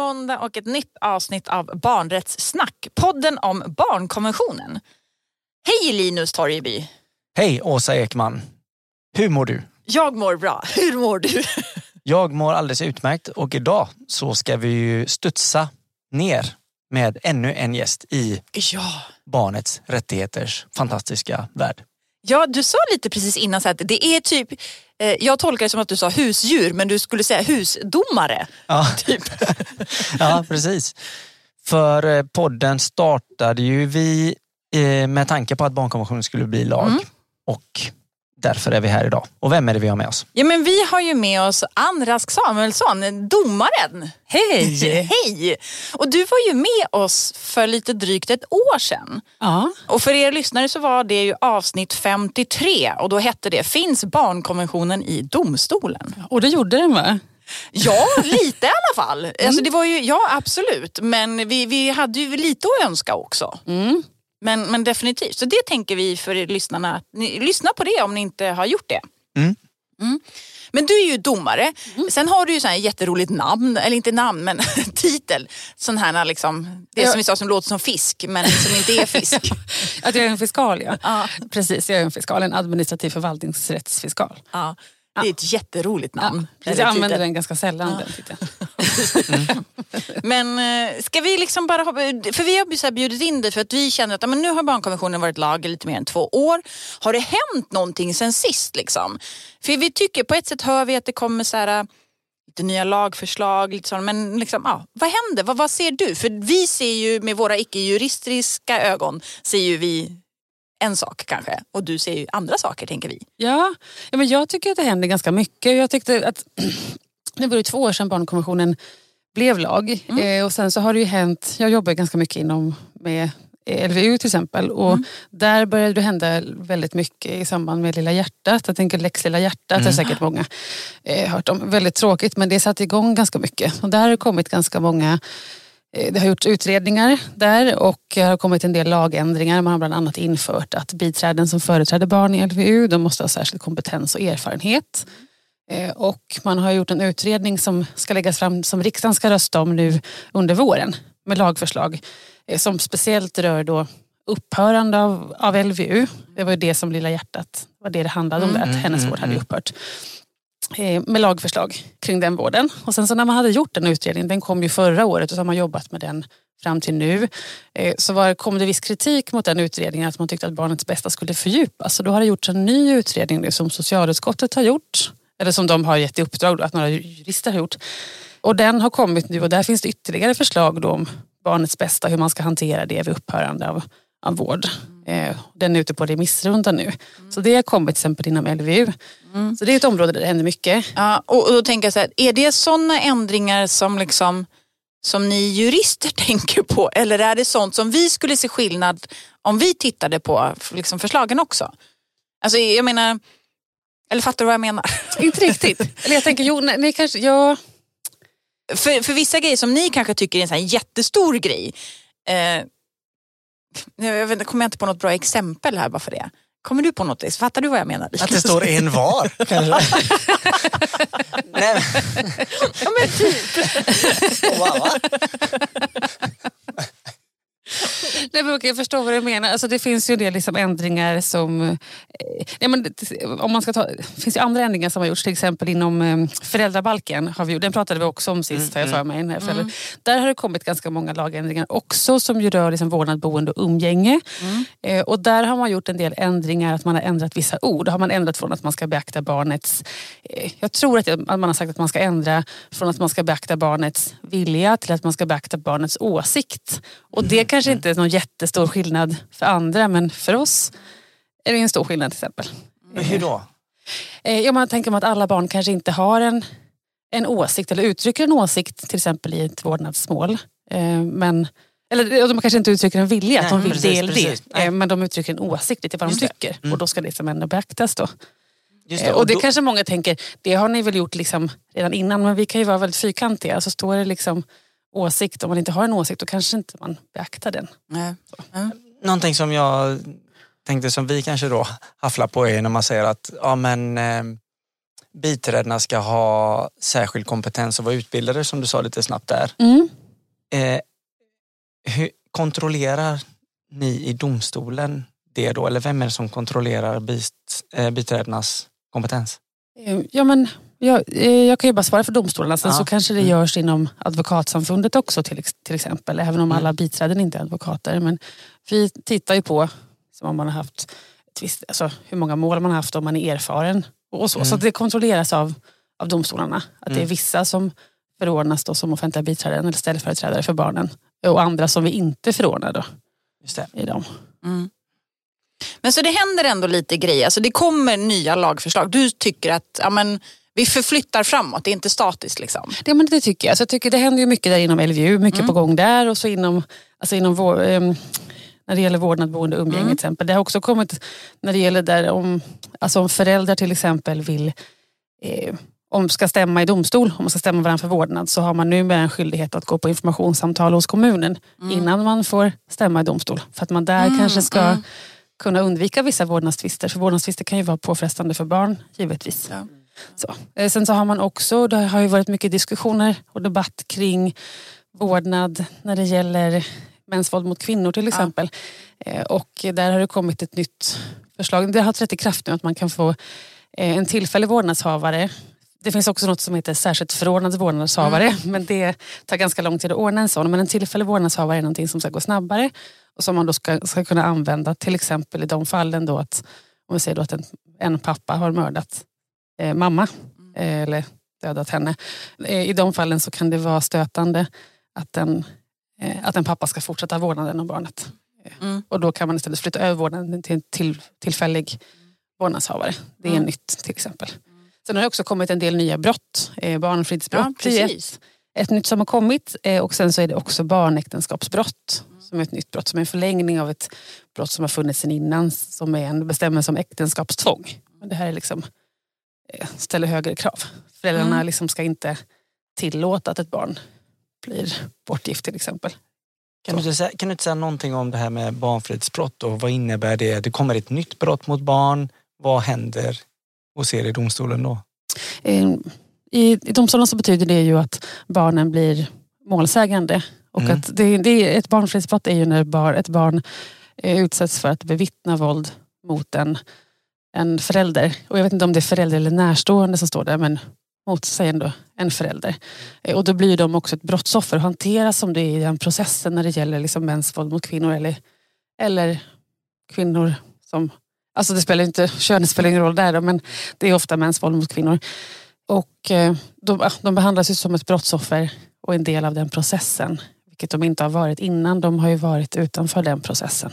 Måndag och ett nytt avsnitt av Barnrättssnack, podden om barnkonventionen. Hej Linus Torgeby! Hej Åsa Ekman! Hur mår du? Jag mår bra. Hur mår du? Jag mår alldeles utmärkt och idag så ska vi ju studsa ner med ännu en gäst i Ja. barnets rättigheters fantastiska värld. Ja, du sa lite precis innan så att det är typ, eh, jag tolkar det som att du sa husdjur men du skulle säga husdomare. Ja, Typ. ja precis. För eh, podden startade ju vi eh, med tanke på att barnkonventionen skulle bli lag Mm. och därför är vi här idag. Och vem är det vi har med oss? Ja men vi har ju med oss Ann Rask Samuelsson, domaren. Hej! Hej! Och du var ju med oss för lite drygt ett år sedan. Ja, Och för er lyssnare så var det ju avsnitt 53 och då hette det Finns barnkonventionen i domstolen? och det gjorde den va? Ja, lite i alla fall. Alltså det var ju, ja absolut, men vi, vi hade ju lite att önska också. Mm. Men, men definitivt, så det tänker vi för lyssnarna. att Ni, lyssna på det om ni inte har gjort det. Mm. Mm. Men du är ju domare. Sen har du ju så här jätteroligt namn, eller inte namn men titel. Sån här liksom, det Ja. som vi sa som låter som fisk men som inte är fisk. Att jag är en fiskal ja. Ja. Precis, jag är en fiskal, en administrativ förvaltningsrättsfiskal. Ja, det är ett jätteroligt namn. Eller jag använder titel. den ganska sällan den titeln. Men eh, ska vi liksom bara för vi har så bjudit in dig för att vi känner att ja, men nu har barnkonventionen varit lag i lite mer än två år. Har det hänt någonting sen sist liksom? För vi tycker, på ett sätt hör vi att det kommer så här, äh, lite nya lagförslag, lite sånt, men liksom, ja, vad händer? Vad, vad ser du? För vi ser ju med våra icke-juristiska ögon, ser ju vi en sak kanske och du ser ju andra saker tänker vi. Ja, ja men jag tycker att det händer ganska mycket. Jag tyckte att det var ju två år sedan barnkonventionen blev lag. Eh, och sen så har det ju hänt, jag jobbar ganska mycket inom med LVU till exempel och där började det hända väldigt mycket i samband med Lilla hjärtat. Jag tänker Lex Lilla hjärtat har säkert många eh, hört om. Väldigt tråkigt men det satte igång ganska mycket. Och där har det kommit ganska många Det har gjorts utredningar där och det har kommit en del lagändringar. Man har bland annat infört att biträden som företräder barn i LVU de måste ha särskild kompetens och erfarenhet. Eh, Och man har gjort en utredning som ska läggas fram som riksdagen ska rösta om nu under våren med lagförslag eh, som speciellt rör då upphörande av, av LVU. Det var ju det som Lilla hjärtat var det det handlade om, där, att hennes vård hade upphört eh, Eh, med lagförslag kring den vården. Och sen så när man hade gjort den utredningen, den kom ju förra året och så har man jobbat med den fram till nu. Eh, så var, kom det viss kritik mot den utredningen att man tyckte att barnets bästa skulle fördjupas. Så då har det gjorts en ny utredning nu som socialutskottet har gjort. Eller som de har gett i uppdrag då, att några jurister har gjort. Och den har kommit nu och där finns det ytterligare förslag då om barnets bästa, hur man ska hantera det vid upphörande av, av vård. Eh, den är ute på remissrunda nu. Så det har kommit till exempel inom LVU. Så det är ett område där det händer mycket. Ja, och, och då tänker jag så här, är det sådana ändringar som liksom som ni jurister tänker på eller är det sånt som vi skulle se skillnad om vi tittade på liksom förslagen också? Alltså jag menar, eller fattar du vad jag menar? Inte riktigt. Eller jag tänker, jo, nej, nej kanske, ja. För, för vissa grejer som ni kanske tycker är en sån jättestor grej. Eh, jag vet inte, kommer jag inte på något bra exempel här bara för det? Kommer du på något? Fattar du vad jag menar? Att det står en var kanske? Nej, ja, men typ. wow. Nej, men jag förstår vad du menar. Alltså, det finns ju en del liksom ändringar som... Eh, nej, men, det- om man ska ta, det finns ju andra ändringar som har gjorts, till exempel inom eh, föräldrabalken. Har vi, gjort- den pratade vi också om sist, har jag för mig. här föräldrar- Där har det kommit ganska många lagändringar också som ju rör liksom vårdnad, boende och umgänge. Eh, och där har man gjort en del ändringar, att man har ändrat vissa ord. Då har man ändrat från att man ska beakta barnets... Eh, jag tror att, att man har sagt att man ska ändra från att man ska beakta barnets vilja till att man ska beakta barnets åsikt. Och det kanske inte är någon jättestor skillnad för andra men för oss är det en stor skillnad till exempel. Hur då? Eh, ja, man tänker om att alla barn kanske inte har en, en åsikt eller uttrycker en åsikt till exempel i ett vårdnadsmål. Eh, men, eller de kanske inte uttrycker en vilja, att de vill precis, det eller precis. det. Eh, men de uttrycker en åsikt lite vad de Just det. tycker. Och då ska det som ändå beaktas då. Just Eh, och det då- kanske många tänker, det har ni väl gjort liksom redan innan men vi kan ju vara väldigt fyrkantiga. Så står det liksom åsikt, om man inte har en åsikt då kanske inte man beaktar den. Nej. Ja. Någonting som jag tänkte som vi kanske då hafflar på är när man säger att ja, men, eh, biträdena ska ha särskild kompetens och vara utbildade som du sa lite snabbt där. Mm. Eh, hur kontrollerar ni i domstolen det då? Eller vem är det som kontrollerar bit, eh, biträdenas kompetens? Eh, Ja, men jag, eh, jag kan ju bara svara för domstolarna. Sen Ja. så kanske det Mm. görs inom advokatsamfundet också till, till exempel. Även om Mm. alla biträden inte är advokater. Men vi tittar ju på som om man har haft tvist, alltså hur många mål man har haft om man är erfaren. Och så Mm. så det kontrolleras av, av domstolarna. Att det är Mm. vissa som förordnas då som offentliga biträden eller ställföreträdare för barnen. Och andra som vi inte förordnar då Just det. i dem. Mm. Men så det händer ändå lite grejer. Alltså det kommer nya lagförslag. Du tycker att ja, men, vi förflyttar framåt, det är inte statiskt. Liksom. Det, men det tycker jag. Så jag tycker det händer ju mycket där inom LVU, mycket Mm. på gång där och så inom, alltså inom vår, ehm, när det gäller vårdnad, boende och umgänge Mm. till exempel. Det har också kommit när det gäller där om, alltså om föräldrar till exempel vill eh, om ska stämma i domstol, om man ska stämma varandra för vårdnad så har man numera en skyldighet att gå på informationssamtal hos kommunen innan man får stämma i domstol. För att man där Mm, kanske ska mm. kunna undvika vissa vårdnadstvister. För vårdnadstvister kan ju vara påfrestande för barn givetvis. Ja. Så. Eh, Sen så har man också, det har ju varit mycket diskussioner och debatt kring vårdnad när det gäller mäns våld mot kvinnor till exempel. Eh, Och där har det kommit ett nytt förslag. Det har trätt i kraft nu att man kan få eh, en tillfällig vårdnadshavare. Det finns också något som heter särskilt förordnad vårdnadshavare. Men det tar ganska lång tid att ordna en sån. Men en tillfällig vårdnadshavare är någonting som ska gå snabbare. Och som man då ska, ska kunna använda till exempel i de fallen då att om vi säger då att en, en pappa har mördat eh, mamma eh, eller dödat henne. Eh, I de fallen så kan det vara stötande att en, eh, att en pappa ska fortsätta vårdnaden om barnet. Eh, Mm. Och då kan man istället flytta över vårdnaden till en till, tillfällig vårdnadshavare. Det är Mm. nytt till exempel. Sen har det också kommit en del nya brott. Eh, barnfridsbrott Ja, ett, ett nytt som har kommit. Eh, och sen så är det också barnäktenskapsbrott som är ett nytt brott. Som är en förlängning av ett brott som har funnits sedan innan. Som är en bestämmelse om äktenskapstvång. Men det här är liksom, ställer högre krav. Föräldrarna Mm. liksom ska inte tillåta att ett barn blir bortgift till exempel. Kan du, säga, kan du inte säga någonting om det här med barnfridsbrott och vad innebär det? Det kommer ett nytt brott mot barn. Vad händer hos er i domstolen då? Eh, I, I domstolen så betyder det ju att barnen blir målsägande. Och Mm. att det, det ett barnfridsbrott är ju när bar, ett barn eh, utsätts för att bevittna våld mot en, en förälder. Och jag vet inte om det är förälder eller närstående som står där men mot sig ändå en förälder. Eh, och då blir de också ett brottsoffer och hanteras som det är i den processen när det gäller liksom mäns våld mot kvinnor eller, eller kvinnor som Alltså det spelar inte, könet spelar ingen roll där då, men det är ofta mäns våld mot kvinnor. Och eh, de, ah, de behandlas ju som ett brottsoffer och en del av den processen. Vilket de inte har varit innan, de har ju varit utanför den processen.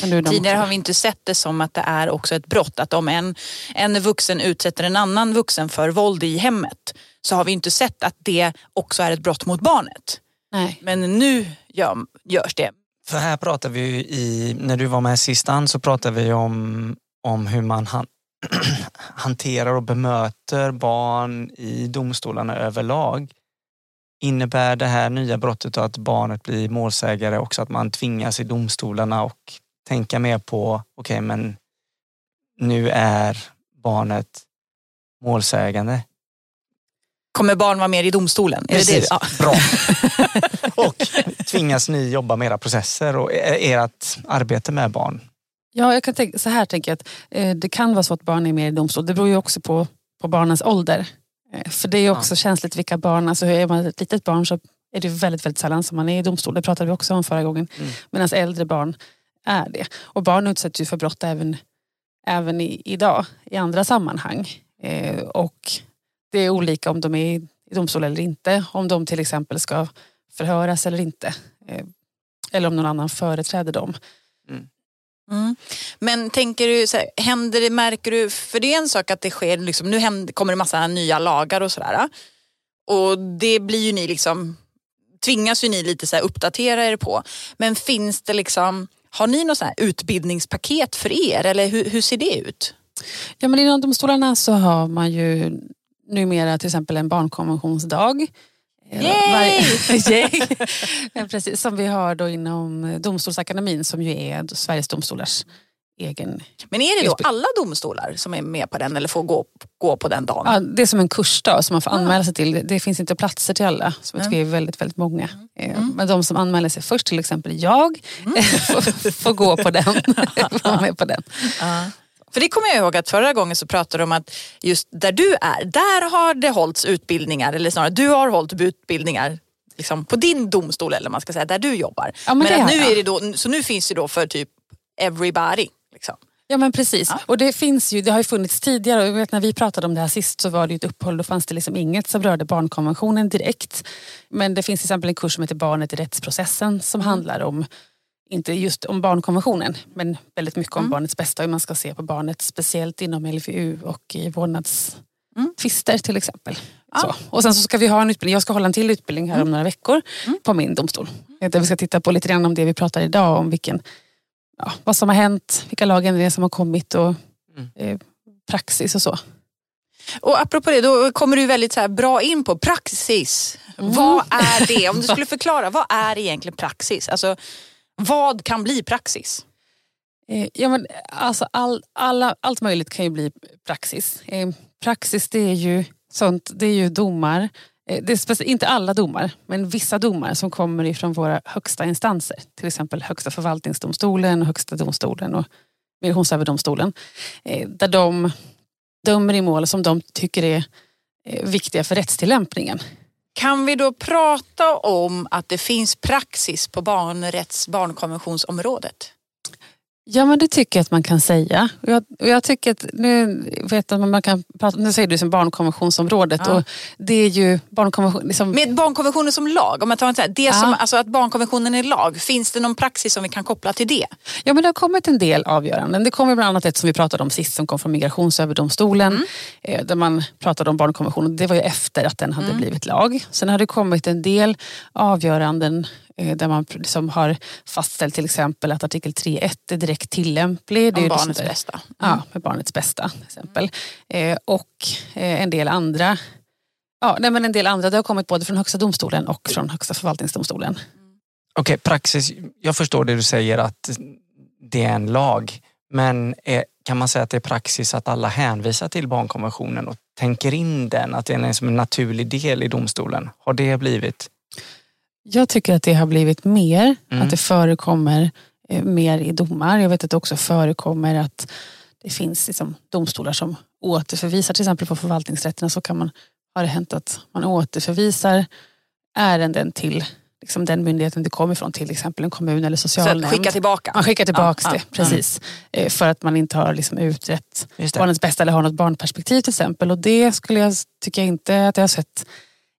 Tidigare har vi inte sett det som att det är också ett brott. Att om en, en vuxen utsätter en annan vuxen för våld i hemmet så har vi inte sett att det också är ett brott mot barnet. Nej. Men nu gör, görs det. För här pratar vi ju i, när du var med sist Ann, så pratade vi om, om hur man han, hanterar och bemöter barn i domstolarna överlag. Innebär det här nya brottet att barnet blir målsägare också att man tvingas i domstolarna och tänka mer på, okej men nu är barnet målsägande. Kommer barn vara med i domstolen? Är det det? Precis, Ja. bra. och tvingas ni jobba med era processer och e- ert arbete med barn? Ja, jag kan tänka, så här tänker jag att eh, det kan vara så att barn är med i domstol. Det beror ju också på, på barnens ålder. Eh, för det är ju också känsligt vilka barn, alltså är man ett litet barn så är det väldigt, väldigt sällan som man är i domstol. Det pratade vi också om förra gången. Mm. Medan äldre barn är det. Och barn utsätts ju för brott även, även i, idag i andra sammanhang. Eh, och det är olika om de är i, domstol eller inte. Om de till exempel ska förhöras eller inte. Eh, eller om någon annan företräder dem. Mm. Men tänker du, så här, händer det, märker du, för det är en sak att det sker, liksom, nu händer, kommer det massa nya lagar och sådär. Och det blir ju ni liksom, tvingas ju ni lite så här uppdatera er på. Men finns det liksom, har ni något utbildningspaket för er eller hur, hur ser det ut? Ja, men inom domstolarna så har man ju numera till exempel en barnkonventionsdag. Eh, Yay! Precis, som vi har då inom Domstolsakademin som ju är Sveriges domstolars egen... Men är det då det. alla domstolar som är med på den eller får gå, gå på den dagen? Ja, det är som en kursdag som man får anmäla sig till. Det finns inte platser till alla, som jag Mm. tycker är väldigt, väldigt många. Eh, Men de som anmäler sig först, till exempel jag, Mm. får, får gå på den. får vara med på den. För det kommer jag ihåg att förra gången så pratade de om att just där du är, där har det hållits utbildningar, eller snarare du har hållit utbildningar liksom, på din domstol eller man ska säga, där du jobbar. Ja, men men det nu är det då, så nu finns det då för typ everybody. Ja men precis. Ja. Och det finns ju, det har ju funnits tidigare och jag vet när vi pratade om det här sist så var det ju ett uppehåll, då fanns det liksom inget som rörde barnkonventionen direkt. Men det finns till exempel en kurs som heter Barnet i rättsprocessen som handlar om, inte just om barnkonventionen, men väldigt mycket om barnets bästa och hur man ska se på barnet, speciellt inom LVU och i vårdnadstvister till exempel. Så. Och sen så ska vi ha en utbildning, jag ska hålla en till utbildning här om några veckor på min domstol. Där vi ska titta på lite grann om det vi pratar idag, om vilken ja, vad som har hänt, vilka lagändringar som har kommit och eh, praxis och så. Och apropå det, då kommer du väldigt så bra in på praxis. Vad är det? Om du skulle förklara, vad är egentligen praxis? Alltså, vad kan bli praxis? Eh, ja, men, alltså, all, alla, allt möjligt kan ju bli praxis. Eh, praxis det är ju sånt, det är ju domar. Eh, det är inte alla domar, men vissa domar som kommer ifrån våra högsta instanser. Till exempel Högsta förvaltningsdomstolen, Högsta domstolen och Migrationsöverdomstolen. Eh, där de dömer i mål som de tycker är eh, viktiga för rättstillämpningen. Kan vi då prata om att det finns praxis på barnrätts barnkonventionsområdet? Ja men det tycker jag att man kan säga. Och jag, och jag tycker att, nu vet att man kan prata, nu säger du som barnkonventionsområdet Ja. och det är ju barnkonvention, liksom, Med barnkonventionen som lag, om man tar så här, det Ja. som, alltså att barnkonventionen är lag, finns det någon praxis som vi kan koppla till det? Ja men det har kommit en del avgöranden. Det kommer bland annat ett som vi pratade om sist som kom från Migrationsöverdomstolen. Mm. Eh, där man pratade om barnkonventionen. Det var ju efter att den hade Mm. blivit lag. Sen har det kommit en del avgöranden där man liksom har fastställt till exempel att artikel 3.1 är direkt tillämplig. Det är Om ju barnets liksom det- bästa. Ja, med barnets bästa till exempel. Eh, och eh, en del andra Ja, nej, men en del andra, det har kommit både från Högsta domstolen och från Högsta förvaltningsdomstolen. Okej, praxis. Jag förstår det du säger att det är en lag. Men är, kan man säga att det är praxis att alla hänvisar till barnkonventionen och tänker in den, att den är som en naturlig del i domstolen? Har det blivit? Jag tycker att det har blivit mer, Mm. att det förekommer eh, mer i domar. Jag vet att det också förekommer att det finns liksom domstolar som återförvisar, till exempel på förvaltningsrätterna så kan man, har det hänt att man återförvisar ärenden till liksom den myndigheten det kommer ifrån, till exempel en kommun eller Så socialnämnd. skicka tillbaka. Man skickar tillbaka Ja, det, ja, precis. Eh, För att man inte har liksom utrett barnets bästa eller har något barnperspektiv till exempel. Och det skulle jag tycka inte att jag har sett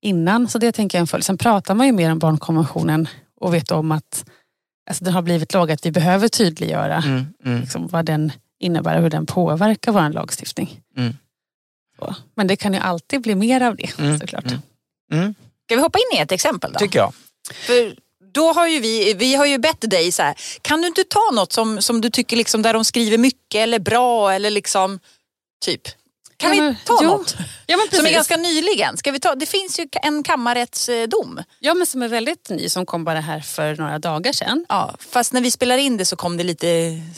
innan. Så det tänker jag en följd. Sen pratar man ju mer om barnkonventionen och vet om att alltså, den har blivit lag, att vi behöver tydliggöra Mm, mm. liksom, vad den innebär och hur den påverkar vår lagstiftning. Mm. Så. Men det kan ju alltid bli mer av det Mm, såklart. mm. Mm, Ska vi hoppa in i ett exempel då? tycker jag. För då har ju vi, vi har ju bett dig så här, kan du inte ta något som, som du tycker liksom där de skriver mycket eller bra eller liksom typ. Kan vi ta jo. något? Ja, men Som är ganska nyligen. Ska vi ta, det finns ju en kammarrättsdom. ja, men som är väldigt ny, som kom bara här för några dagar sedan. Ja, fast när vi spelar in det så kom det lite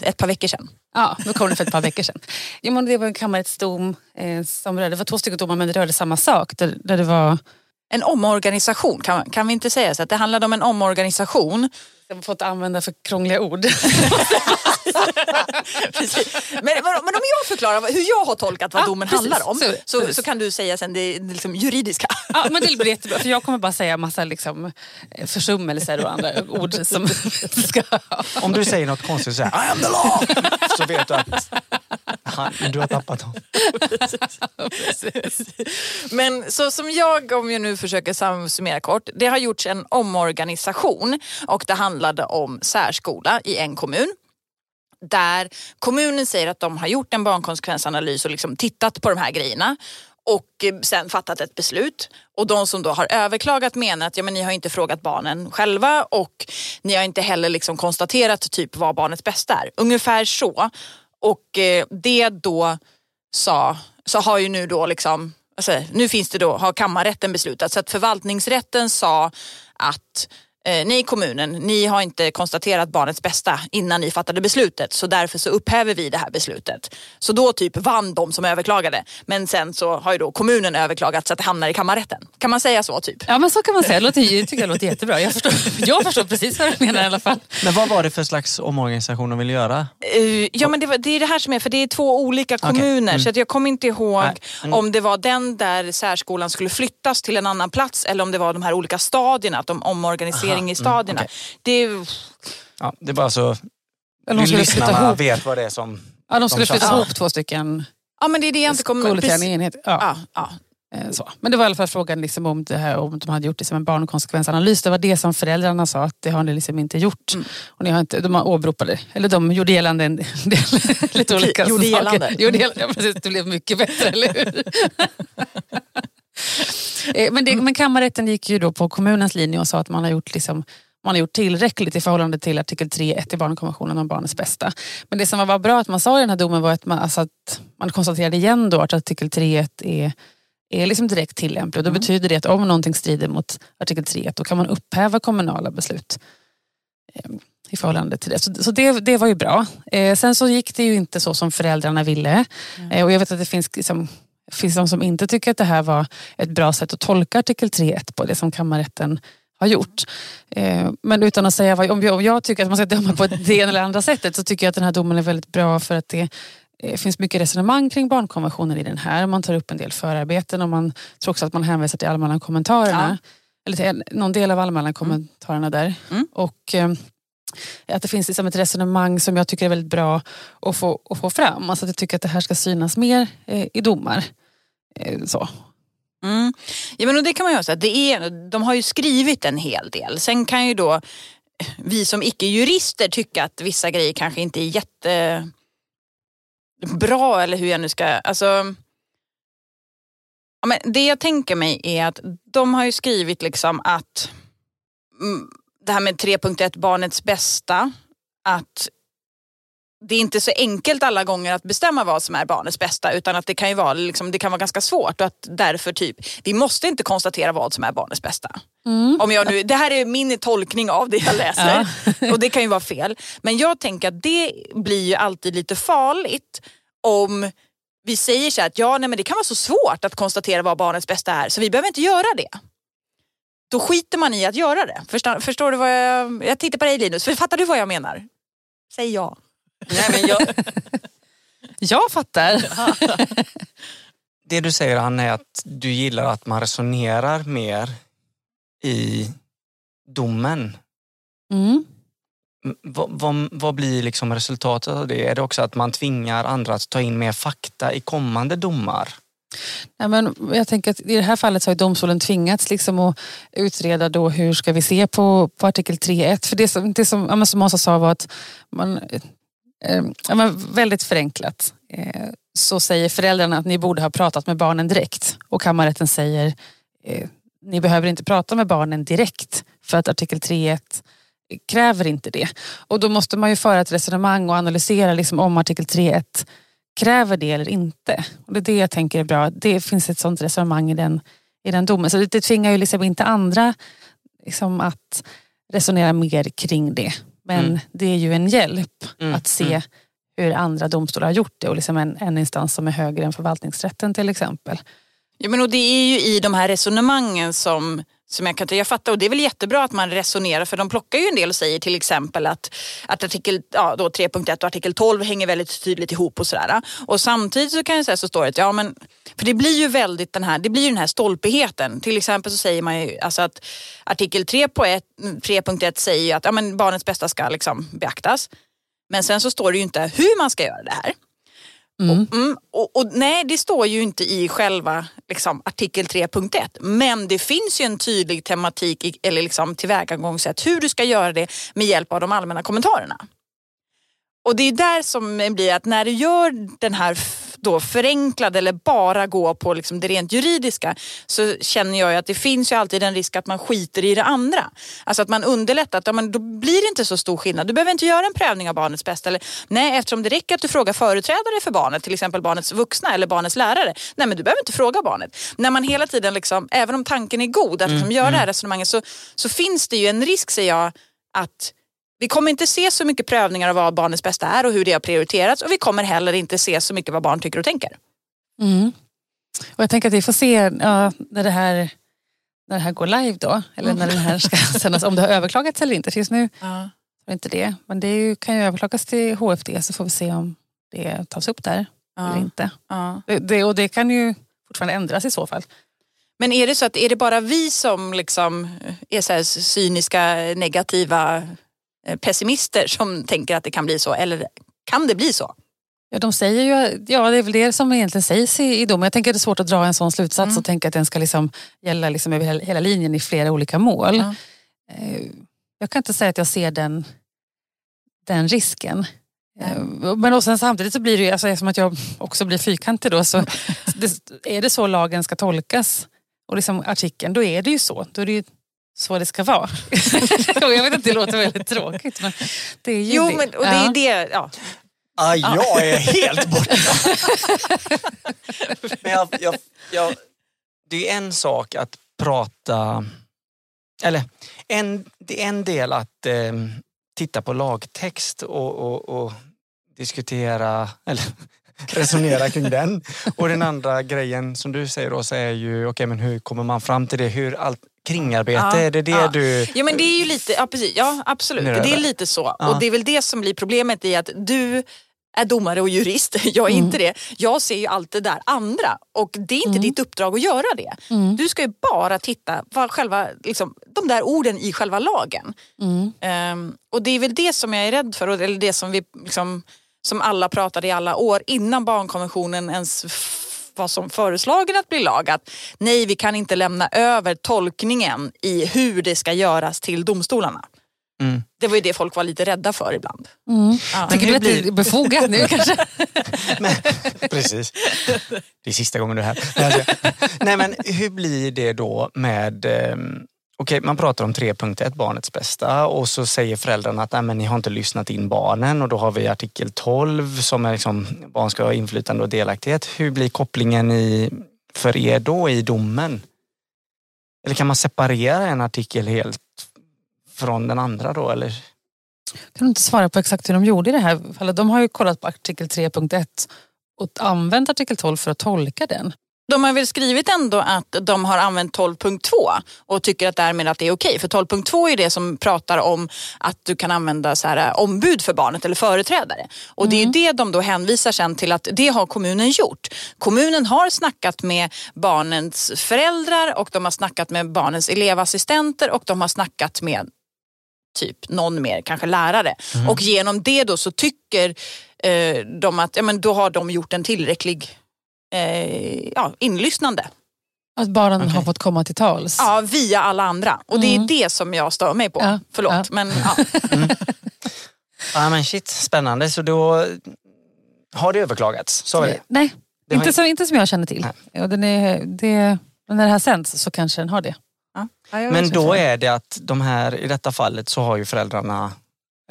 ett par veckor sedan. Ja, nu kom det för ett par veckor sedan. Jo, men det var en kammarrättsdom eh, som rörde, det var två stycken domar men det rörde samma sak. Där, där det var, En omorganisation, kan, kan vi inte säga så? Att det handlade om en omorganisation. Jag har fått använda för krångliga ord. Men, men, om jag förklarar hur jag har tolkat vad Ja, domen precis. handlar om Så- så, så kan du säga sen det, det liksom juridiska. Ja, men det blir jättebra för jag kommer bara säga massa liksom, eh, försummelser och andra ord som ska... Om du säger något konstigt och säger I am the law, så vet du att han, du har tappat honom. Men så som jag, om jag nu försöker summera kort, det har gjorts en omorganisation och det handlade om särskola i en kommun. Där kommunen säger att de har gjort en barnkonsekvensanalys och liksom tittat på de här grejerna och eh, sen fattat ett beslut. Och de som då har överklagat menar att ja, men ni har inte frågat barnen själva och ni har inte heller liksom konstaterat typ vad barnets bästa är. Ungefär så. Och eh, det då sa, så har ju nu då liksom, alltså, nu finns det då, har kammarrätten beslutat så att förvaltningsrätten sa att eh, ni i kommunen, ni har inte konstaterat barnets bästa innan ni fattade beslutet så därför så upphäver vi det här beslutet. Så då typ vann de som överklagade. Men sen så har ju då kommunen överklagat så att det hamnar i kammarrätten. Kan man säga så typ? Ja men så kan man säga, det låter, jag tycker det låter jättebra. Jag förstår, jag förstår precis vad du menar i alla fall. Men vad var det för slags omorganisation de ville göra? Uh, ja men det, var, det är det här som är, för det är två olika kommuner Mm. så att jag kommer inte ihåg. Mm. om det var den där särskolan skulle flyttas till en annan plats eller om det var de här olika stadierna, att de omorganisering Aha, i stadierna. mm, det, Ja, det är bara så lyssnarna ihop, vet vad det är som... ja, de skulle de flytta ihop två stycken ja men det är det jag inte kommer... enhet. Ja. Ja, ja. Eh, Så. Men det var i alla fall frågan liksom om, det här, om de hade gjort det som en barnkonsekvensanalys. Det var det som föräldrarna sa att det har ni liksom inte gjort. Mm. Och ni har inte, de har åberopade, eller de gjorde gällande en del, lite olika Gjorde saker. gällande. Gjorde gällande. Ja, precis, det blev mycket bättre, eller hur? Eh, men, det, men kammarrätten gick ju då på kommunens linje och sa att man har gjort liksom man har gjort tillräckligt i förhållande till artikel 3.1 i barnkonventionen om barnets bästa. Men det som var bra att man sa i den här domen var att man, alltså att man konstaterade igen då att artikel 3.1 är är liksom direkt tillämplig. Och då betyder det att om någonting strider mot artikel 3 då kan man upphäva kommunala beslut eh, i förhållande till det. Så, så det, det var ju bra. Eh, sen så gick det ju inte så som föräldrarna ville. Eh, och jag vet att det finns, liksom, finns de som inte tycker att det här var ett bra sätt att tolka artikel 3.1 på det som kammarrätten har gjort. Eh, men utan att säga vad, om jag, tycker att man ska döma på det ena eller andra sättet så tycker jag att den här domen är väldigt bra för att det det finns mycket resonemang kring barnkonventionen i den här. Man tar upp en del förarbeten och man tror också att man hänvisar till allmänna kommentarerna. Eller till någon del av allmänna kommentarerna där. Mm. Och eh, att det finns liksom ett resonemang som jag tycker är väldigt bra att få, att få fram. Alltså att jag tycker att det här ska synas mer eh, i domar. Eh, så. Mm. Ja, men och det kan man ju säga, det är, de har ju skrivit en hel del. Sen kan ju då eh, vi som icke-jurister tycka att vissa grejer kanske inte är jättebra eller hur jag nu ska... Alltså, ja, men det jag tänker mig är att de har ju skrivit liksom att mm, det här med 3.1 barnets bästa, att det är inte så enkelt alla gånger att bestämma vad som är barnets bästa utan att det kan ju vara, liksom, det kan vara ganska svårt och att därför typ, vi måste inte konstatera vad som är barnets bästa. Om jag nu, det här är min tolkning av det jag läser och det kan ju vara fel. Men jag tänker att det blir ju alltid lite farligt om vi säger så här att ja, nej, men det kan vara så svårt att konstatera vad barnets bästa är så vi behöver inte göra det. Då skiter man i att göra det. Förstår, förstår du vad jag... Jag tittar på dig Linus, för fattar du vad jag menar? Säg ja. Nej, men jag, Jag fattar. det du säger Anna är att du gillar att man resonerar mer i domen. Mm. Vad, vad, vad blir liksom resultatet av det? Är det också att man tvingar andra att ta in mer fakta i kommande domar? Ja, men jag tänker att I det här fallet så har domstolen tvingats liksom att utreda då hur ska vi se på, på artikel 3.1. För det som, det som, ja, men som Åsa sa var att man, eh, ja, men väldigt förenklat eh, så säger föräldrarna att ni borde ha pratat med barnen direkt. Och kammarrätten säger eh, ni behöver inte prata med barnen direkt för att artikel 3.1 kräver inte det. Och då måste man ju föra ett resonemang och analysera liksom om artikel 3.1 kräver det eller inte. Och det är det jag tänker är bra. Det finns ett sånt resonemang i den, i den domen. Så det, det tvingar ju liksom inte andra liksom att resonera mer kring det. Men Mm. det är ju en hjälp Mm, att se mm. hur andra domstolar har gjort det och liksom en, en instans som är högre än förvaltningsrätten till exempel. Ja, men och det är ju i de här resonemangen som, som jag kan jag fattar och det är väl jättebra att man resonerar för de plockar ju en del och säger till exempel att, att artikel ja, 3.1 och artikel 12 hänger väldigt tydligt ihop och sådär. Och samtidigt så kan jag säga så står det att ja men för det blir ju väldigt den här, det blir ju den här stolpigheten. Till exempel så säger man ju alltså att artikel 3.1 säger ju att ja, men barnets bästa ska liksom beaktas. Men sen så står det ju inte hur man ska göra det här. Mm. Mm, och, och nej, det står ju inte i själva liksom, artikel 3.1 men det finns ju en tydlig tematik i, eller liksom, tillvägagångssätt hur du ska göra det med hjälp av de allmänna kommentarerna. Och det är där som det blir att när du gör den här då förenklade eller bara gå på liksom det rent juridiska så känner jag att det finns ju alltid en risk att man skiter i det andra. Alltså att man underlättar, att, ja, men då blir det inte så stor skillnad. Du behöver inte göra en prövning av barnets bästa. Eller, nej, eftersom det räcker att du frågar företrädare för barnet, till exempel barnets vuxna eller barnets lärare. Nej, men du behöver inte fråga barnet. När man hela tiden, liksom, även om tanken är god att liksom, göra det här resonemanget så, så finns det ju en risk, säger jag, att vi kommer inte se så mycket prövningar av vad barnets bästa är och hur det har prioriterats och vi kommer heller inte se så mycket vad barn tycker och tänker. Mm. Och jag tänker att vi får se ja, när, det här, när det här går live då, eller när den här ska sändas, om det har överklagats eller inte. Finns nu Ja. inte det, men det ju, kan ju överklagas till HFD så får vi se om det tas upp där eller inte. Ja. Det, det, och det kan ju fortfarande ändras i så fall. Men är det så att är det bara vi som liksom är så här cyniska, negativa pessimister som tänker att det kan bli så? Eller kan det bli så? Ja, de säger ju, ja, det är väl det som egentligen sägs i, i domen. Jag tänker att det är svårt att dra en sån slutsats Mm. och tänka att den ska liksom gälla liksom över hela, hela linjen i flera olika mål. Eh, Jag kan inte säga att jag ser den, den risken. Eh, Men och sen samtidigt så blir det ju, alltså, eftersom att jag också blir fyrkantig då, så det, är det så lagen ska tolkas och liksom artikeln, då är det ju så. Då är det ju så det ska vara. jag vet att det låter väldigt tråkigt men det är ju Jo, det. men, och det är Ja. det. Ja. Ah, jag är helt borta. Men jag, jag, jag, det är en sak att prata, eller en, det är en del att eh, titta på lagtext och, och, och diskutera, eller resonera kring den. Och den andra grejen som du säger då så är ju, okej men hur kommer man fram till det? Hur allt kringarbete, Ja, är det det ja. du... Ja men det är ju lite, ja precis, ja absolut. Det är lite så. Ja. Och det är väl det som blir problemet i att du är domare och jurist, jag är inte det. Jag ser ju allt det där andra och det är inte ditt uppdrag att göra det. Mm. Du ska ju bara titta på själva, liksom, de där orden i själva lagen. Mm. Ehm, och det är väl det som jag är rädd för, eller det som vi liksom, som alla pratade i alla år innan barnkonventionen ens var som föreslagen att bli lag. Att nej, vi kan inte lämna över tolkningen i hur det ska göras till domstolarna. Mm. Det var ju det folk var lite rädda för ibland. Mm. Ja. Tycker du att det är befogat nu kanske? Men, precis. Det är sista gången du är här. Nej, Nej men hur blir det då med ehm, Okej, man pratar om 3.1, barnets bästa och så säger föräldrarna att Nej, men ni har inte lyssnat in barnen och då har vi artikel 12 som är liksom barn ska ha inflytande och delaktighet. Hur blir kopplingen i, för er då i domen? Eller kan man separera en artikel helt från den andra då eller? Kan inte svara på exakt hur de gjorde i det här fallet? De har ju kollat på artikel 3.1 och använt artikel 12 för att tolka den. De har väl skrivit ändå att de har använt 12.2 och tycker att därmed att det är okej. För 12.2 är det som pratar om att du kan använda så här, eh, ombud för barnet eller företrädare. Och det är ju det de då hänvisar sen till att det har kommunen gjort. Kommunen har snackat med barnens föräldrar och de har snackat med barnens elevassistenter och de har snackat med typ någon mer, kanske lärare. Och genom det då så tycker eh, de att ja, men då har de gjort en tillräcklig eh, ja, inlyssnande. Att barnen Okej. har fått komma till tals. Ja, via alla andra. Och det är det som jag stör mig på. Ja, Förlåt. ja. Men, ja. Ja men shit, spännande. Så då har det överklagats? Så är det? Nej, Det inte, som, inte som jag känner till. Och den är, det, men när det här sänds så kanske den har det. Ja. Men då är det att de här, i detta fallet så har ju föräldrarna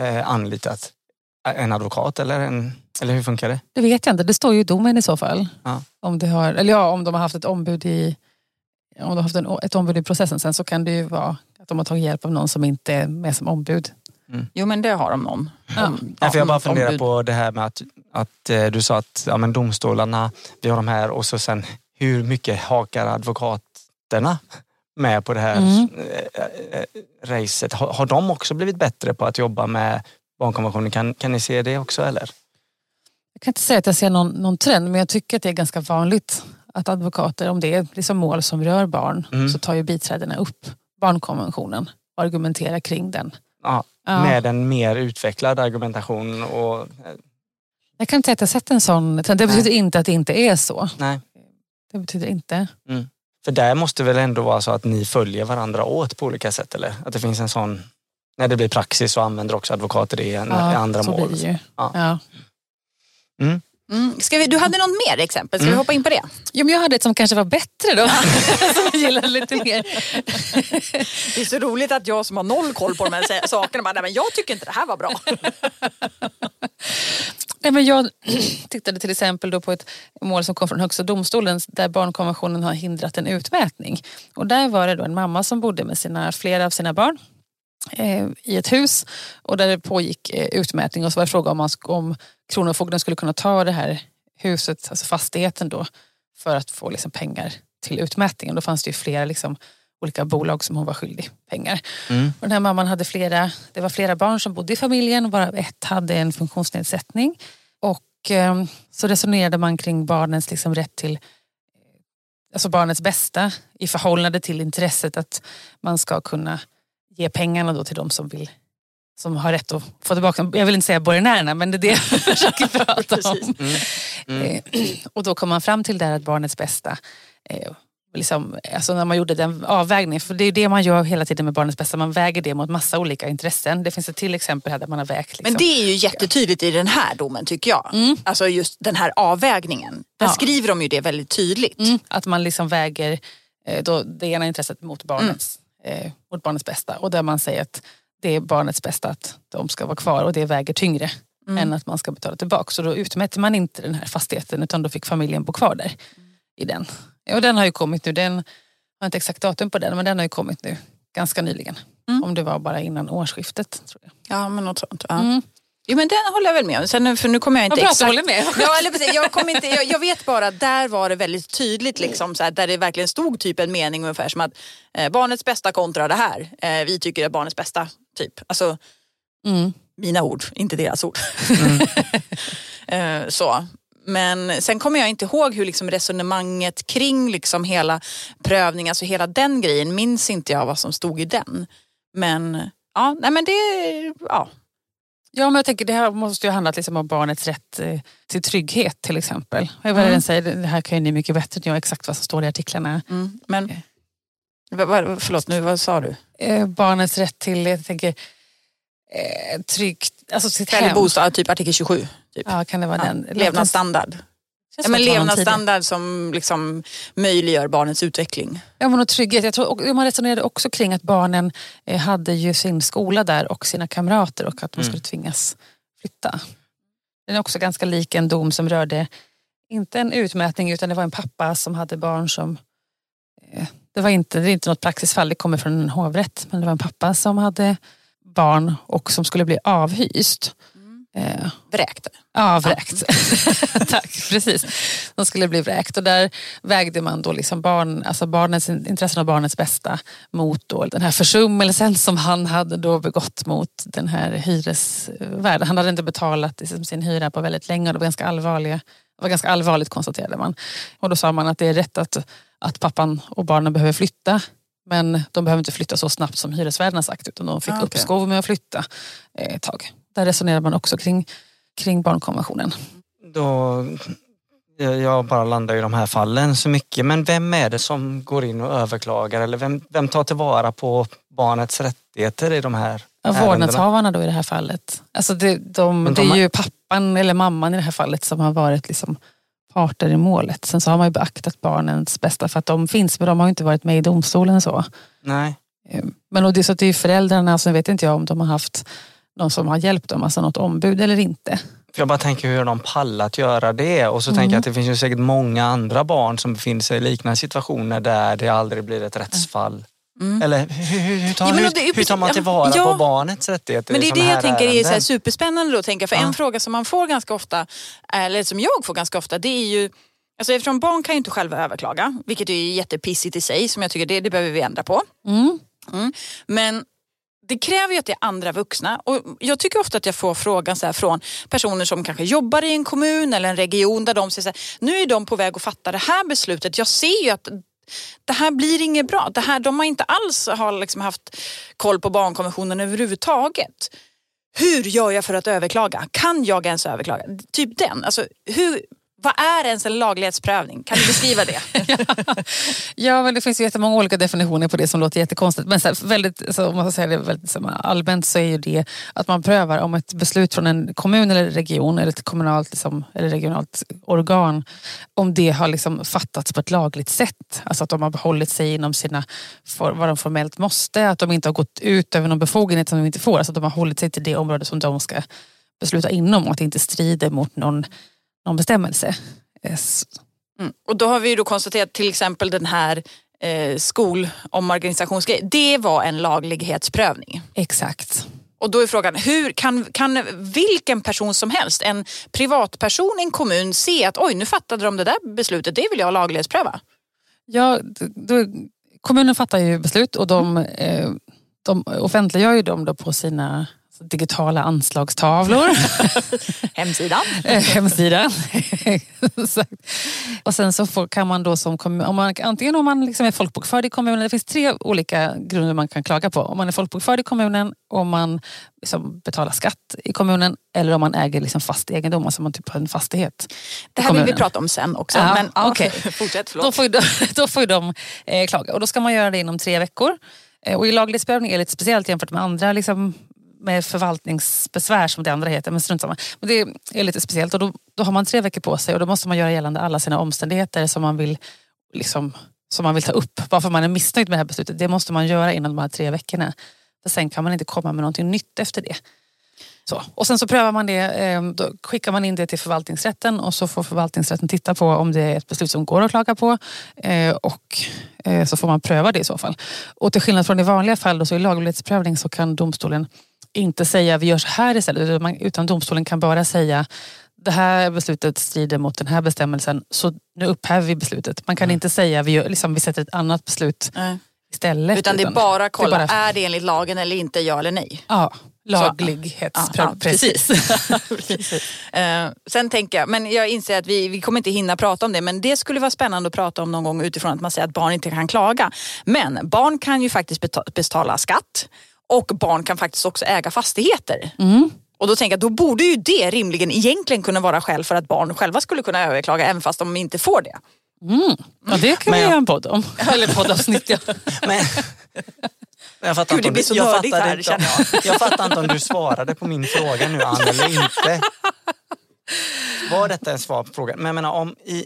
eh, anlitat en advokat eller, en, eller hur funkar det? Det vet jag inte, det står ju i domen i så fall. Ja. Om, det har, eller ja, om de har haft ett ombud i om de har haft en, ett ombud i processen sen så kan det ju vara att de har tagit hjälp av någon som inte är med som ombud. Jo men det har de någon. Ja. Om- Ja, för jag bara funderar ombud. på det här med att, att eh, du sa att ja, men domstolarna, vi har de här och så sen hur mycket hakar advokaterna med på det här Mm. eh, eh, racet? Har, har de också blivit bättre på att jobba med barnkonventionen? Kan, kan ni se det också eller? Jag kan inte säga att jag ser någon, någon trend men jag tycker att det är ganska vanligt att advokater, om det är liksom mål som rör barn, Mm. så tar ju biträdena upp barnkonventionen och argumenterar kring den. Ja, Ja. Med en mer utvecklad argumentation och eh, Jag kan inte säga att jag sett en sån trend. Det betyder inte att det inte är så. nej. Det betyder inte. För där måste väl ändå vara så att ni följer varandra åt på olika sätt eller? Att det finns en sån när det blir praxis så använder också advokater det i en- i Ja, andra så mål. blir det ju. Ja. Ja. Mm. Ska vi, du hade något mer exempel, ska vi hoppa in på det? Jo, men jag hade ett som kanske var bättre då. som jag gillade lite mer. Det är så roligt att jag som har noll koll på de här sakerna bara, nej men jag tycker inte det här var bra. Nej, men jag tittade till exempel då på ett mål som kom från Högsta domstolen där barnkonventionen har hindrat en utmätning. Och där var det då en mamma som bodde med sina, flera av sina barn i ett hus och där det pågick eh, utmätning och så var det fråga om, man, om Kronofogden skulle kunna ta det här huset, alltså fastigheten då för att få liksom, pengar till utmätningen. Då fanns det ju flera liksom, olika bolag som hon var skyldig pengar. Mm. Och den här mamman hade flera, det var flera barn som bodde i familjen och bara ett hade en funktionsnedsättning. Och eh, så resonerade man kring barnens liksom rätt till alltså barnets bästa i förhållande till intresset att man ska kunna ge pengarna då till de som vill som har rätt att få tillbaka Jag vill inte säga borgenärerna men det är det jag försöker prata om. Mm. Mm. Eh, och då kom man fram till det här att barnets bästa eh, Liksom, alltså när man gjorde den avvägningen, för det är det man gör hela tiden med barnets bästa, man väger det mot massa olika intressen. Det finns ett till exempel här där man har vägt. Liksom. Men det är ju jättetydligt i den här domen tycker jag. Mm. Alltså just den här avvägningen. Där Ja. skriver de ju det väldigt tydligt. Mm, att man liksom väger eh, då det ena intresset mot barnets, eh, mot barnets bästa. Och där man säger att det är barnets bästa att de ska vara kvar och det väger tyngre än att man ska betala tillbaka. Så då utmätte man inte den här fastigheten utan då fick familjen bo kvar där. I den. Och den har ju kommit nu, den har inte exakt datum på den men den har ju kommit nu ganska nyligen. Mm. Om det var bara innan årsskiftet. Tror jag. Ja men något sånt. Ja. Mm. Jo men den håller jag väl med om. Sen, för nu kommer jag inte Vad bra exakt... håller med. Ja, eller jag, kommer inte, jag, jag vet bara att där var det väldigt tydligt, liksom, så här, där det verkligen stod typ en mening ungefär som att eh, barnets bästa kontra det här. Eh, vi tycker det är barnets bästa. Typ. Alltså Mm. mina ord, inte deras ord. eh, så. Men sen kommer jag inte ihåg hur liksom resonemanget kring liksom hela prövningen, alltså hela den grejen, minns inte jag vad som stod i den. Men ja, nej men det, ja. Ja, men jag tänker det här måste ju handla liksom om barnets rätt eh, till trygghet till exempel. Det Mm. säger? Det här kan ju ni mycket bättre än jag exakt vad som står i artiklarna. Mm, men. Va- va- förlåt nu, vad sa du? Eh, barnets rätt till, jag tänker, eh, tryggt, alltså sitt Eller hem. bostad, typ artikel 27. Typ. Ja, kan det vara Ja, den? levnadsstandard. Känns Ja, men levnadsstandard som liksom möjliggör barnets utveckling. Ja, men och trygghet. Jag tror, man resonerade också kring att barnen eh, hade ju sin skola där och sina kamrater och att de Mm. skulle tvingas flytta. Den är också ganska lik en dom som rörde, inte en utmätning utan det var en pappa som hade barn som eh, det var inte, det är inte något praxisfall, det kommer från en hovrätt. Men det var en pappa som hade barn och som skulle bli avhyst. Eh, Vräkt. Ja, vräkt. Tack, precis. De skulle bli vräkt och där vägde man då liksom barn, alltså barnens intressen och barnets bästa mot då den här försummelsen som han hade då begått mot den här hyresvärden. Han hade inte betalat liksom sin hyra på väldigt länge och det var ganska, allvarliga, det var ganska allvarligt konstaterade man. Och då sa man att det är rätt att, att pappan och barnen behöver flytta men de behöver inte flytta så snabbt som hyresvärden har sagt utan de fick Ah, okej. uppskov med att flytta eh, ett tag. Där resonerar man också kring, kring barnkonventionen. Då, jag jag bara landar i de här fallen så mycket. Men vem är det som går in och överklagar? Eller vem, vem tar tillvara på barnets rättigheter i de här Ja, vårdnadshavarna då i det här fallet. Alltså det, de, Men det de är ju pappan eller mamman i det här fallet som har varit liksom parter i målet. Sen så har man ju beaktat barnens bästa för att de finns men de har inte varit med i domstolen så. Nej. Eh, Men och det, så att det är ju föräldrarna, så vet inte jag om de har haft någon som har hjälpt dem, alltså något ombud eller inte. För jag bara tänker hur de pallat göra det och så Mm. tänker jag att det finns ju säkert många andra barn som befinner sig i liknande situationer där det aldrig blir ett rättsfall. Mm. Eller hur, hur, hur, tar, Ja, hur, hur tar man tillvara ja. på barnets rättigheter Men det är det jag tänker är så superspännande då. Tänka. För Ja. en fråga som man får ganska ofta, eller som jag får ganska ofta, det är ju Alltså eftersom barn kan ju inte själva överklaga, vilket är jättepissigt i sig, som jag tycker det, det behöver vi ändra på. Mm. Men det kräver ju att det är andra vuxna och jag tycker ofta att jag får frågan så här från personer som kanske jobbar i en kommun eller en region där de säger så här, nu är de på väg att fatta det här beslutet. Jag ser ju att det här blir inget bra. Det här, de har inte alls har liksom haft koll på barnkonventionen överhuvudtaget. Hur gör jag för att överklaga? Kan jag ens överklaga? Typ den. Alltså, hur, vad är ens en laglighetsprövning? Kan du beskriva det? Ja, men det finns ju jättemånga olika definitioner på det som låter jättekonstigt. Men så här, väldigt, så om man ska säga det väldigt så allmänt så är ju det att man prövar om ett beslut från en kommun eller region eller ett kommunalt liksom, eller regionalt organ, om det har liksom fattats på ett lagligt sätt. Alltså att de har behållit sig inom sina, vad de formellt måste, att de inte har gått ut över någon befogenhet som de inte får. Alltså att de har hållit sig till det område som de ska besluta inom och att det inte strider mot någon, någon bestämmelse. Yes. Mm. Och då har vi ju då konstaterat till exempel den här eh, skolomorganisationsgrejen. Det var en laglighetsprövning. Exakt. Och då är frågan, hur kan, kan vilken person som helst, en privatperson i en kommun se att oj nu fattade de det där beslutet, det vill jag laglighetspröva? Ja, då, kommunen fattar ju beslut och de, eh, de offentliggör ju dem då på sina digitala anslagstavlor. Hemsidan. eh, hemsida. Exakt. och sen så får, kan man då som kommun, om man, antingen om man liksom är folkbokförd i kommunen, det finns tre olika grunder man kan klaga på. Om man är folkbokförd i kommunen, om man liksom betalar skatt i kommunen eller om man äger liksom fast egendom, alltså man typ har en fastighet. Det här vill vi prata om sen också. Ja, men okej. fortsätt, Då får, de, då får de eh, klaga och då ska man göra det inom tre veckor. Eh, och i laglighetsprövning är det lite speciellt jämfört med andra liksom, med förvaltningsbesvär som det andra heter. Men strunt samma. Men det är lite speciellt och då, då har man tre veckor på sig och då måste man göra gällande alla sina omständigheter som man vill, liksom, som man vill ta upp. Varför man är missnöjd med det här beslutet. Det måste man göra inom de här tre veckorna. För sen kan man inte komma med någonting nytt efter det. Så. Och sen så prövar man det, ehm, då skickar man in det till förvaltningsrätten och så får förvaltningsrätten titta på om det är ett beslut som går att klaga på eh, och eh, så får man pröva det i så fall. Och till skillnad från i vanliga fall då, så i laglighetsprövning så kan domstolen inte säga vi gör så här istället utan domstolen kan bara säga det här beslutet strider mot den här bestämmelsen så nu upphäver vi beslutet. Man kan inte säga vi, gör, liksom, vi sätter ett annat beslut Nej. istället. Utan det är bara att kolla, det är bara- är det enligt lagen eller inte, ja eller nej? Ja, laglighetsprövning. ja, precis. precis. Eh, sen tänker jag, men jag inser att vi, vi kommer inte hinna prata om det, men det skulle vara spännande att prata om någon gång utifrån att man säger att barn inte kan klaga. Men barn kan ju faktiskt beta- betala skatt och barn kan faktiskt också äga fastigheter. Mm. Och då tänker jag, då borde ju det rimligen egentligen kunna vara skäl för att barn själva skulle kunna överklaga även fast de inte får det. Mm. Ja, det kan vi jag- göra en podd om. Eller poddavsnitt. Ja. Men, jag fattar Gud, inte det om blir du- så jag fattar här, inte känner Jag fattar inte om du svarade på min fråga nu Ann eller inte. Var detta en svar på frågan? Men jag menar om i...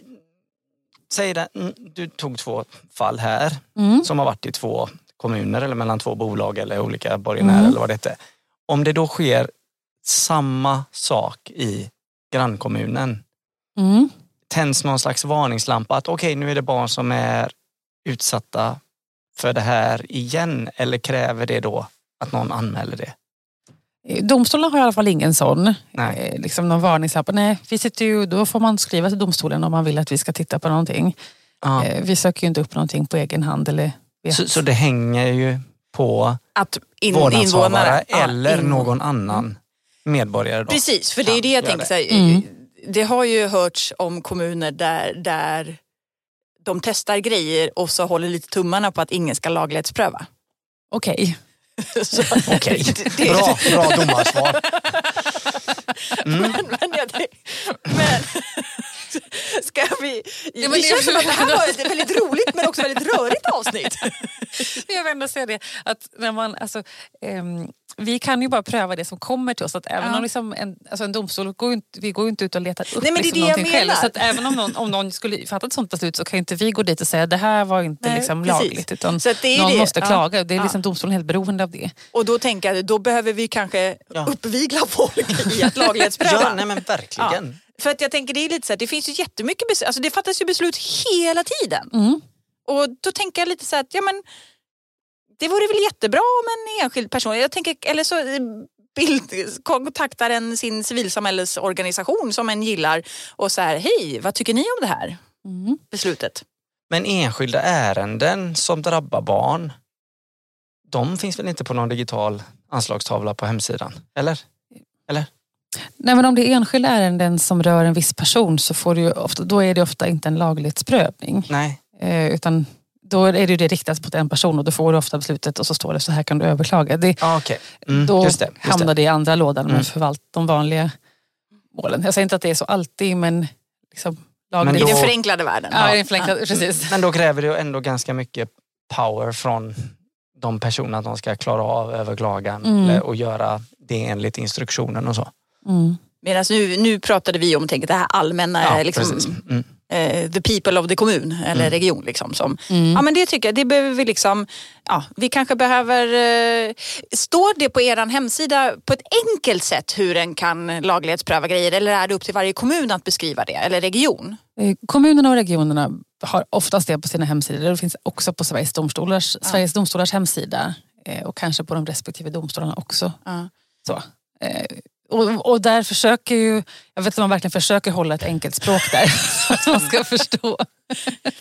Säg det, du tog två fall här Mm. som har varit i två kommuner eller mellan två bolag eller olika borgenärer Mm. eller vad det heter. Om det då sker samma sak i grannkommunen, Mm. tänds någon slags varningslampa att okej nu är det barn som är utsatta för det här igen eller kräver det då att någon anmäler det? Domstolen har i alla fall ingen sån. Nej. Eh, liksom någon varningslapp. Nej, vi sitter ju, då får man skriva till domstolen om man vill att vi ska titta på någonting. Ja. Eh, vi söker ju inte upp någonting på egen hand. Eller. Så, så det hänger ju på Att in, vårdnadshavare invånare... ja, eller in- någon annan medborgare. Då. Precis, för det är det jag tänker. Här, Mm. Det har ju hörts om kommuner där, där de testar grejer och så håller lite tummarna på att ingen ska laglighetspröva. Okej. Så, Okej, det- det- bra, bra domarsvar. Mm. Men, men, jag, men ska vi... men det känns som att det här var ett väldigt roligt men också väldigt rörigt avsnitt. Jag vill ändå säga det att när man, alltså, ehm, vi kan ju bara pröva det som kommer till oss. Att även Ja. om liksom en, alltså en domstol, går inte, vi går ju inte ut och letar upp Nej, men det är liksom det jag någonting själv. Så att även om någon, om någon skulle fatta ett sånt beslut så kan ju inte vi gå dit och säga det här var inte Nej, liksom precis. lagligt. Utan Så att det är någon det. måste Ja. klaga. Det är Ja. liksom domstolen helt beroende av det. Och då tänker jag, då behöver vi kanske Ja. uppvigla folk i att laglighetspröva. Ja, nej men verkligen. För att jag tänker det är lite så här, det finns ju jättemycket beslut, alltså det fattas ju beslut hela tiden. Mm. Och då tänker jag lite så här att ja men det vore väl jättebra om en enskild person, jag tänker, eller så eh, bild, kontaktar en sin civilsamhällesorganisation som en gillar och så här, hej vad tycker ni om det här Mm. beslutet? Men enskilda ärenden som drabbar barn, de finns väl inte på någon digital anslagstavla på hemsidan? Eller? Nej, men om det är enskilda ärenden som rör en viss person så får du ju ofta, då är det ofta inte en laglighetsprövning. Nej. Eh, utan då är det ju det riktat mot en person och då får du ofta beslutet och så står det så här kan du överklaga. Det, Ja, okej. Mm, då just det, just hamnar det. i andra lådan Mm. förvalt, de vanliga målen. Jag säger inte att det är så alltid men liksom. Men I då- den förenklade världen. ja, i den förenklade, precis. Men då kräver det ändå ganska mycket power från de personerna att de ska klara av överklagan Mm. och göra det enligt instruktionen och så. Mm. Medan nu, nu pratade vi om tänk, det här allmänna, liksom, precis. Mm. eh, the people of the kommun eller Mm. region. Liksom, som, Mm. Ja men det tycker jag, det behöver vi liksom, ja vi kanske behöver, eh, står det på er hemsida på ett enkelt sätt hur en kan laglighetspröva grejer eller är det upp till varje kommun att beskriva det, eller region? Eh, Kommunerna och regionerna har oftast det på sina hemsidor. Det finns också på Sveriges domstolars, Sveriges domstolars hemsida eh, och kanske på de respektive domstolarna också. Ja. Så. Och, och där försöker ju, jag vet att man verkligen försöker hålla ett enkelt språk där. så att man ska förstå.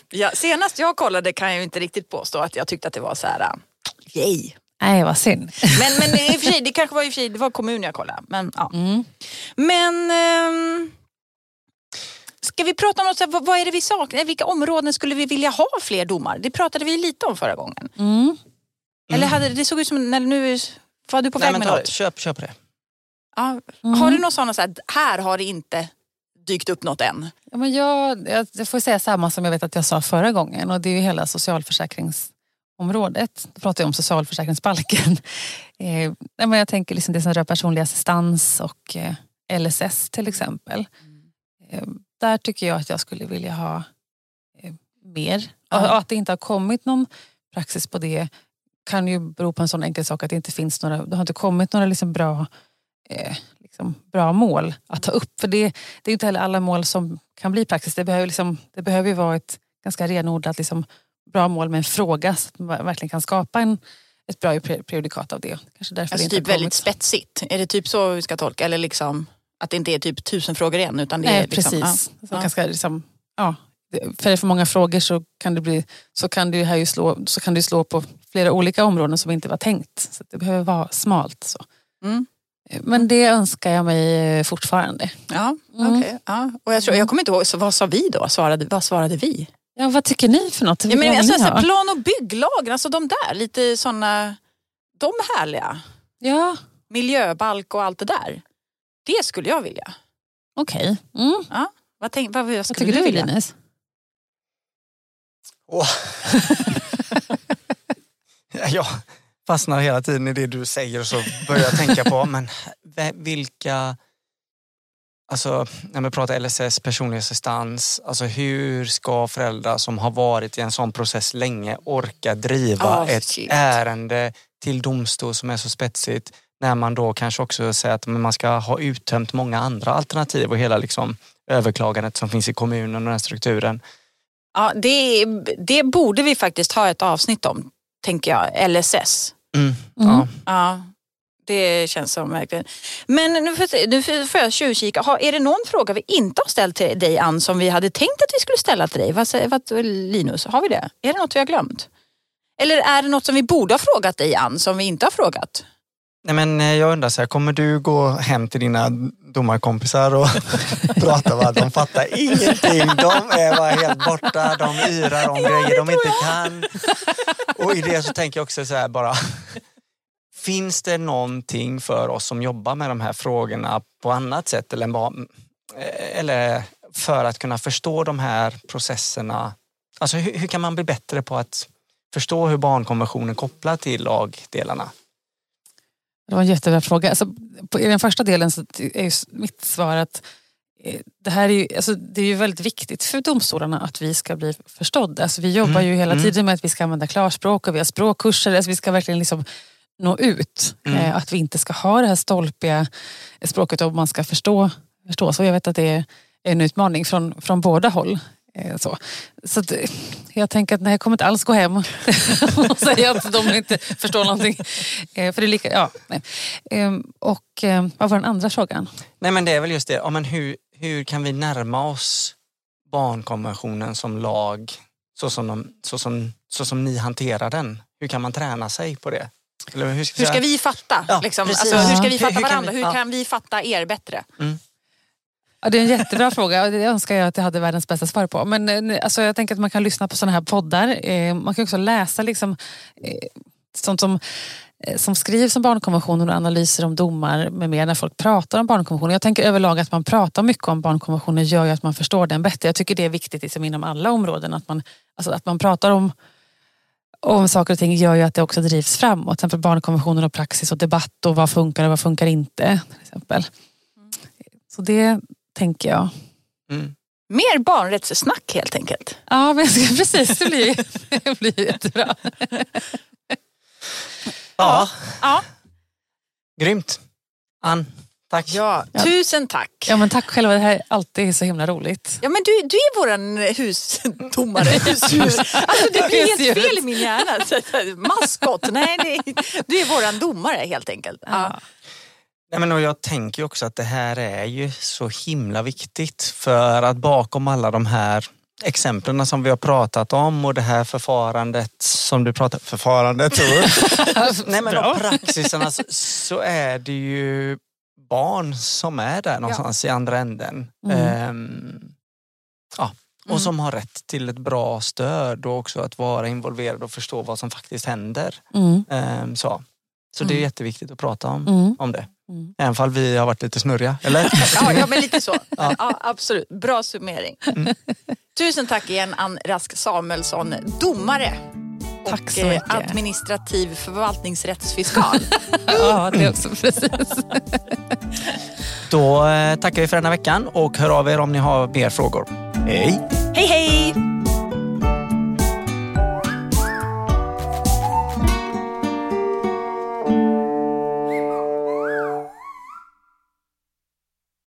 Ja, senast jag kollade kan jag ju inte riktigt påstå att jag tyckte att det var så här, uh, yay. Nej vad synd. Men, men i och för sig, det kanske var i och för sig, det var kommun jag kollade. Men, ja. Mm. men ehm, ska vi prata om något, så här, vad, vad är det vi saknar? Vilka områden skulle vi vilja ha fler domar? Det pratade vi lite om förra gången. Mm. Eller hade, det såg ut som, när nu var du på Nej, väg men med ta, något? köp, köp det. Ja. Mm. Har du något sådana, så här, här har det inte dykt upp något än? Ja, men jag, jag, får säga samma som jag vet att jag sa förra gången och det är ju hela socialförsäkringsområdet. Då pratar jag om socialförsäkringsbalken. Eh, men jag tänker liksom det som rör personlig assistans och eh, LSS till exempel. Eh, där tycker jag att jag skulle vilja ha eh, mer. Ja. Och att det inte har kommit någon praxis på det kan ju bero på en sån enkel sak att det inte finns några, det har inte kommit några liksom bra, eh, liksom bra mål att ta upp. För det, det är inte heller alla mål som kan bli praxis. Det behöver, liksom, det behöver ju vara ett ganska renodlat liksom, bra mål med en fråga så att man verkligen kan skapa en, ett bra pre- prejudikat av det. Kanske därför Alltså det typ väldigt spetsigt. Är det typ så vi ska tolka? Eller liksom att det inte är typ tusen frågor igen? Utan det Nej, är liksom, precis. Så Ja. Ganska, liksom, ja, det- för är det för många frågor så kan det, bli, så kan det, här ju slå, så kan det slå på flera olika områden som inte var tänkt. Så det behöver vara smalt. Så. Mm. Men det önskar jag mig eh, fortfarande. Ja, Mm. okej. Ja. Och jag, tror, jag kommer inte ihåg, så vad sa vi då? Svarade, vad svarade vi? Ja, vad tycker ni för något? Ja, men, alltså, alltså, ha? plan och bygglagen, alltså de där, lite sådana, de härliga. ja Miljöbalk och allt det där. Det skulle jag vilja. okej. Mm. Vad, tänk, vad, vad Vad tycker du vilja? Linus? Åh. jag fastnar hela tiden i det du säger och så börjar jag tänka på, men vilka... Alltså, när vi pratar LSS, personlig assistans, alltså hur ska föräldrar som har varit i en sån process länge orka driva Ah, ett shit. ärende till domstol som är så spetsigt när man då kanske också säger att man ska ha uttömt många andra alternativ och hela liksom överklagandet som finns i kommunen och den strukturen. Ja, det, det borde vi faktiskt ha ett avsnitt om, tänker jag. LSS. Mm. Mm. Ja. Ja, det känns som verkligen. Men nu får, nu får jag tjuvkika. Har- Är det någon fråga vi inte har ställt till dig Ann som vi hade tänkt att vi skulle ställa till dig? Vad, vad, Linus, har vi det? Är det något vi har glömt? Eller är det något som vi borde ha frågat dig Ann som vi inte har frågat? Nej, men eh, jag undrar, så här, kommer du gå hem till dina domarkompisar och prata? Va? De fattar ingenting. De är bara helt borta. De yrar om grejer de inte kan. Och i det så tänker jag också så här bara. Finns det någonting för oss som jobbar med de här frågorna på annat sätt eller, bara, eller för att kunna förstå de här processerna? Alltså hur, hur kan man bli bättre på att förstå hur barnkonventionen kopplar till lagdelarna? Det var en jättebra fråga. Alltså, på, I den första delen så är mitt svar att eh, det här är ju, alltså, det är ju väldigt viktigt för domstolarna att vi ska bli förstådda. Alltså, vi jobbar Mm, ju hela mm. tiden med att vi ska använda klarspråk och vi har språkkurser. Alltså, vi ska verkligen liksom nå ut. Mm. Eh, att vi inte ska ha det här stolpiga språket och man ska förstå. förstå. Så jag vet att det är en utmaning från, från båda håll. Eh, Så, så att, eh, jag tänker att nej, jag kommer inte alls gå hem och säga att de inte förstår någonting. Eh, För det är lika, ja, nej. Ehm, Och vad var den andra frågan? Nej men det är väl just det, ja, men hur, hur kan vi närma oss barnkonventionen som lag så som, de, så, som, så som ni hanterar den? Hur kan man träna sig på det? Eller hur, Hur ska vi fatta? Ja, liksom? alltså, hur ska vi fatta Hur- hur kan varandra? vi- hur ja. kan vi fatta er bättre? Ja, det är en jättebra fråga och det önskar jag att jag hade världens bästa svar på. Men eh, alltså, jag tänker att man kan lyssna på sådana här poddar. Eh, Man kan också läsa liksom, eh, sånt som eh, som skrivs om barnkonventionen och analyser om domar med mer när folk pratar om barnkonventionen. Jag tänker överlag att man pratar mycket om barnkonventionen gör ju att man förstår den bättre. Jag tycker det är viktigt liksom inom alla områden att man, alltså att man pratar om om saker och ting gör ju att det också drivs framåt. Till exempel barnkonventionen och praxis och debatt och vad funkar och vad funkar inte. Till exempel. Så det tänker jag. Mm. Mer barnrättssnack helt enkelt. Ja, men precis. Det blir, det blir jättebra. Ja, Ja. grymt. Ann, tack. Ja, tusen tack. Ja, men tack själva. Det här är alltid så himla roligt. Ja men du, du är våran husdomare. Hus, alltså det blir helt fel i min hjärna. Maskot, nej det, du är våran domare helt enkelt. Ja. Nej, men och jag tänker också att det här är ju så himla viktigt för att bakom alla de här exemplen som vi har pratat om och det här förfarandet som du pratar förfarandet Nej men och praxisarna så, så är det ju barn som är där någonstans i andra änden. Mm. Ehm, ja. Och Mm. som har rätt till ett bra stöd och också att vara involverad och förstå vad som faktiskt händer. Mm. Ehm, så så det är Mm. jätteviktigt att prata om, Mm. om det. Mm. Även fall vi har varit lite snurriga, eller? Ja, ja men lite så. Ja. absolut, bra summering. Mm. Tusen tack igen Ann Rask Samuelsson, domare. Tack och så eh, mycket. administrativ förvaltningsrättsfiskal. Ja, det är också precis. Då eh, tackar vi för denna veckan och hör av er om ni har mer frågor. Hej! hej hej!